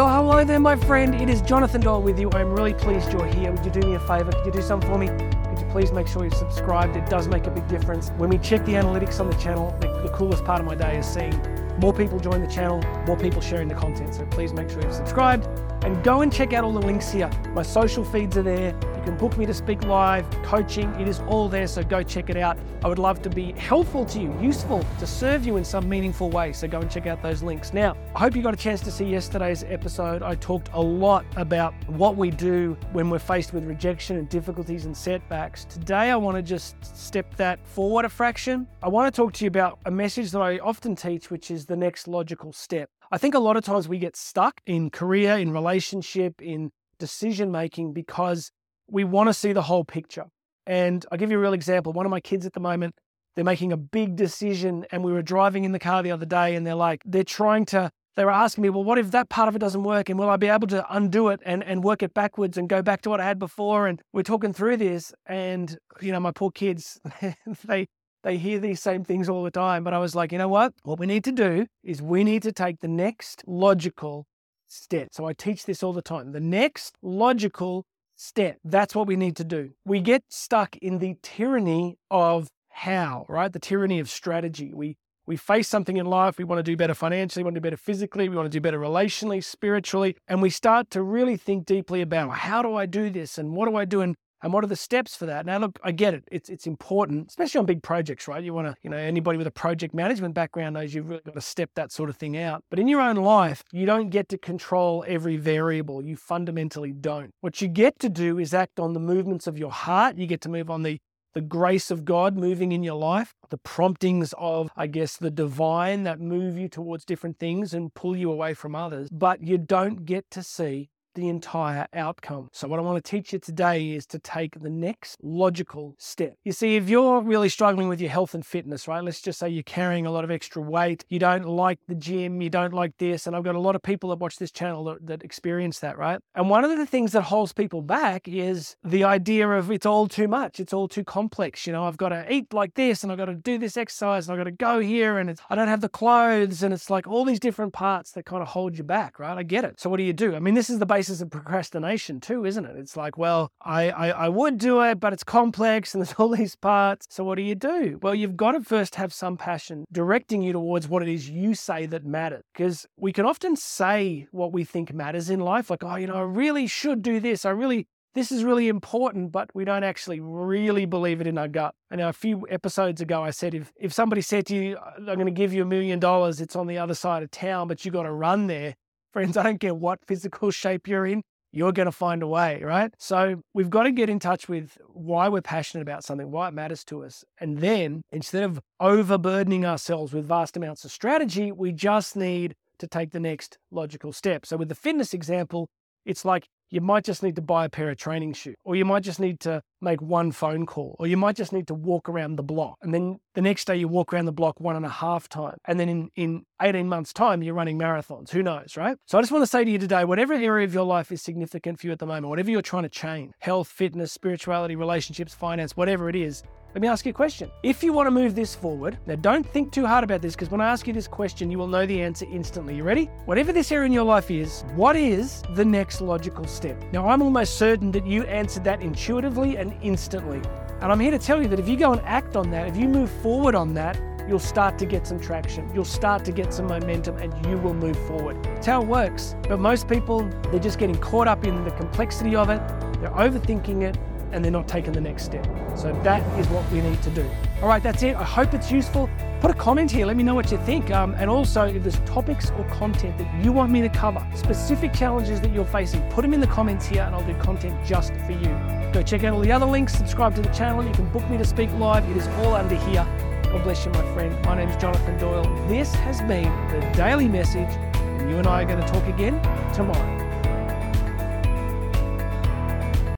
Well, hello there, my friend. It is Jonathan Doyle with you. I'm really pleased you're here. Would you do me a favor? Could you do something for me? Could you please make sure you're subscribed? It does make a big difference. When we check the analytics on the channel, the, the coolest part of my day is seeing more people join the channel, more people sharing the content. So please make sure you're subscribed and go and check out all the links here. My social feeds are there. You can book me to speak live, coaching, it is all there. So go check it out. I would love to be helpful to you, useful, to serve you in some meaningful way. So go and check out those links. Now, I hope you got a chance to see yesterday's episode. I talked a lot about what we do when we're faced with rejection and difficulties and setbacks. Today, I want to just step that forward a fraction. I want to talk to you about a message that I often teach, which is the next logical step. I think a lot of times we get stuck in career, in relationship, in decision making because we want to see the whole picture. And I'll give you a real example. One of my kids at the moment, they're making a big decision, and we were driving in the car the other day, and they're like, they're trying to, they were asking me, well, what if that part of it doesn't work? And will I be able to undo it and, and work it backwards and go back to what I had before? And we're talking through this, and, you know, my poor kids, they, they hear these same things all the time. But I was like, you know what? What we need to do is we need to take the next logical step. So I teach this all the time. The next logical step. That's what we need to do. We get stuck in the tyranny of how, right? The tyranny of strategy. We we face something in life, we want to do better financially, we want to do better physically, we want to do better relationally, spiritually, and we start to really think deeply about how do I do this and what do I do and and what are the steps for that? Now, look, I get it. It's it's important, especially on big projects, right? You want to, you know, anybody with a project management background knows you've really got to step that sort of thing out. But in your own life, you don't get to control every variable. You fundamentally don't. What you get to do is act on the movements of your heart. You get to move on the the grace of God moving in your life, the promptings of, I guess, the divine that move you towards different things and pull you away from others. But you don't get to see the entire outcome. So, what I want to teach you today is to take the next logical step. You see, if you're really struggling with your health and fitness, right, let's just say you're carrying a lot of extra weight, you don't like the gym, you don't like this, and I've got a lot of people that watch this channel that, that experience that, right? And one of the things that holds people back is the idea of it's all too much, it's all too complex. You know, I've got to eat like this, and I've got to do this exercise, and I've got to go here, and I don't have the clothes, and it's like all these different parts that kind of hold you back, right? I get it. So, what do you do? I mean, this is the basic basis of procrastination too, isn't it? It's like, well, I, I, I would do it, but it's complex and there's all these parts. So what do you do? Well, you've got to first have some passion directing you towards what it is you say that matters. Because we can often say what we think matters in life, like, oh, you know, I really should do this. I really this is really important, but we don't actually really believe it in our gut. And a few episodes ago, I said if, if somebody said to you, I'm going to give you a million dollars, it's on the other side of town, but you got to run there, Friends, I don't care what physical shape you're in, you're going to find a way, right? So we've got to get in touch with why we're passionate about something, why it matters to us. And then instead of overburdening ourselves with vast amounts of strategy, we just need to take the next logical step. So with the fitness example, it's like you might just need to buy a pair of training shoes, or you might just need to make one phone call, or you might just need to walk around the block. And then the next day you walk around the block one and a half times. And then in, in 18 months' time, you're running marathons. Who knows, right? So I just want to say to you today whatever area of your life is significant for you at the moment, whatever you're trying to change health, fitness, spirituality, relationships, finance, whatever it is let me ask you a question. If you want to move this forward, now don't think too hard about this because when I ask you this question, you will know the answer instantly. You ready? Whatever this area in your life is, what is the next logical step? Now, I'm almost certain that you answered that intuitively and instantly. And I'm here to tell you that if you go and act on that, if you move forward on that, you'll start to get some traction. You'll start to get some momentum and you will move forward. It's how it works. But most people, they're just getting caught up in the complexity of it, they're overthinking it, and they're not taking the next step. So that is what we need to do. All right, that's it. I hope it's useful. Put a comment here. Let me know what you think. Um, and also, if there's topics or content that you want me to cover, specific challenges that you're facing, put them in the comments here and I'll do content just for you. Go check out all the other links, subscribe to the channel. You can book me to speak live. It is all under here. God bless you, my friend. My name is Jonathan Doyle. This has been the Daily Message, and you and I are going to talk again tomorrow.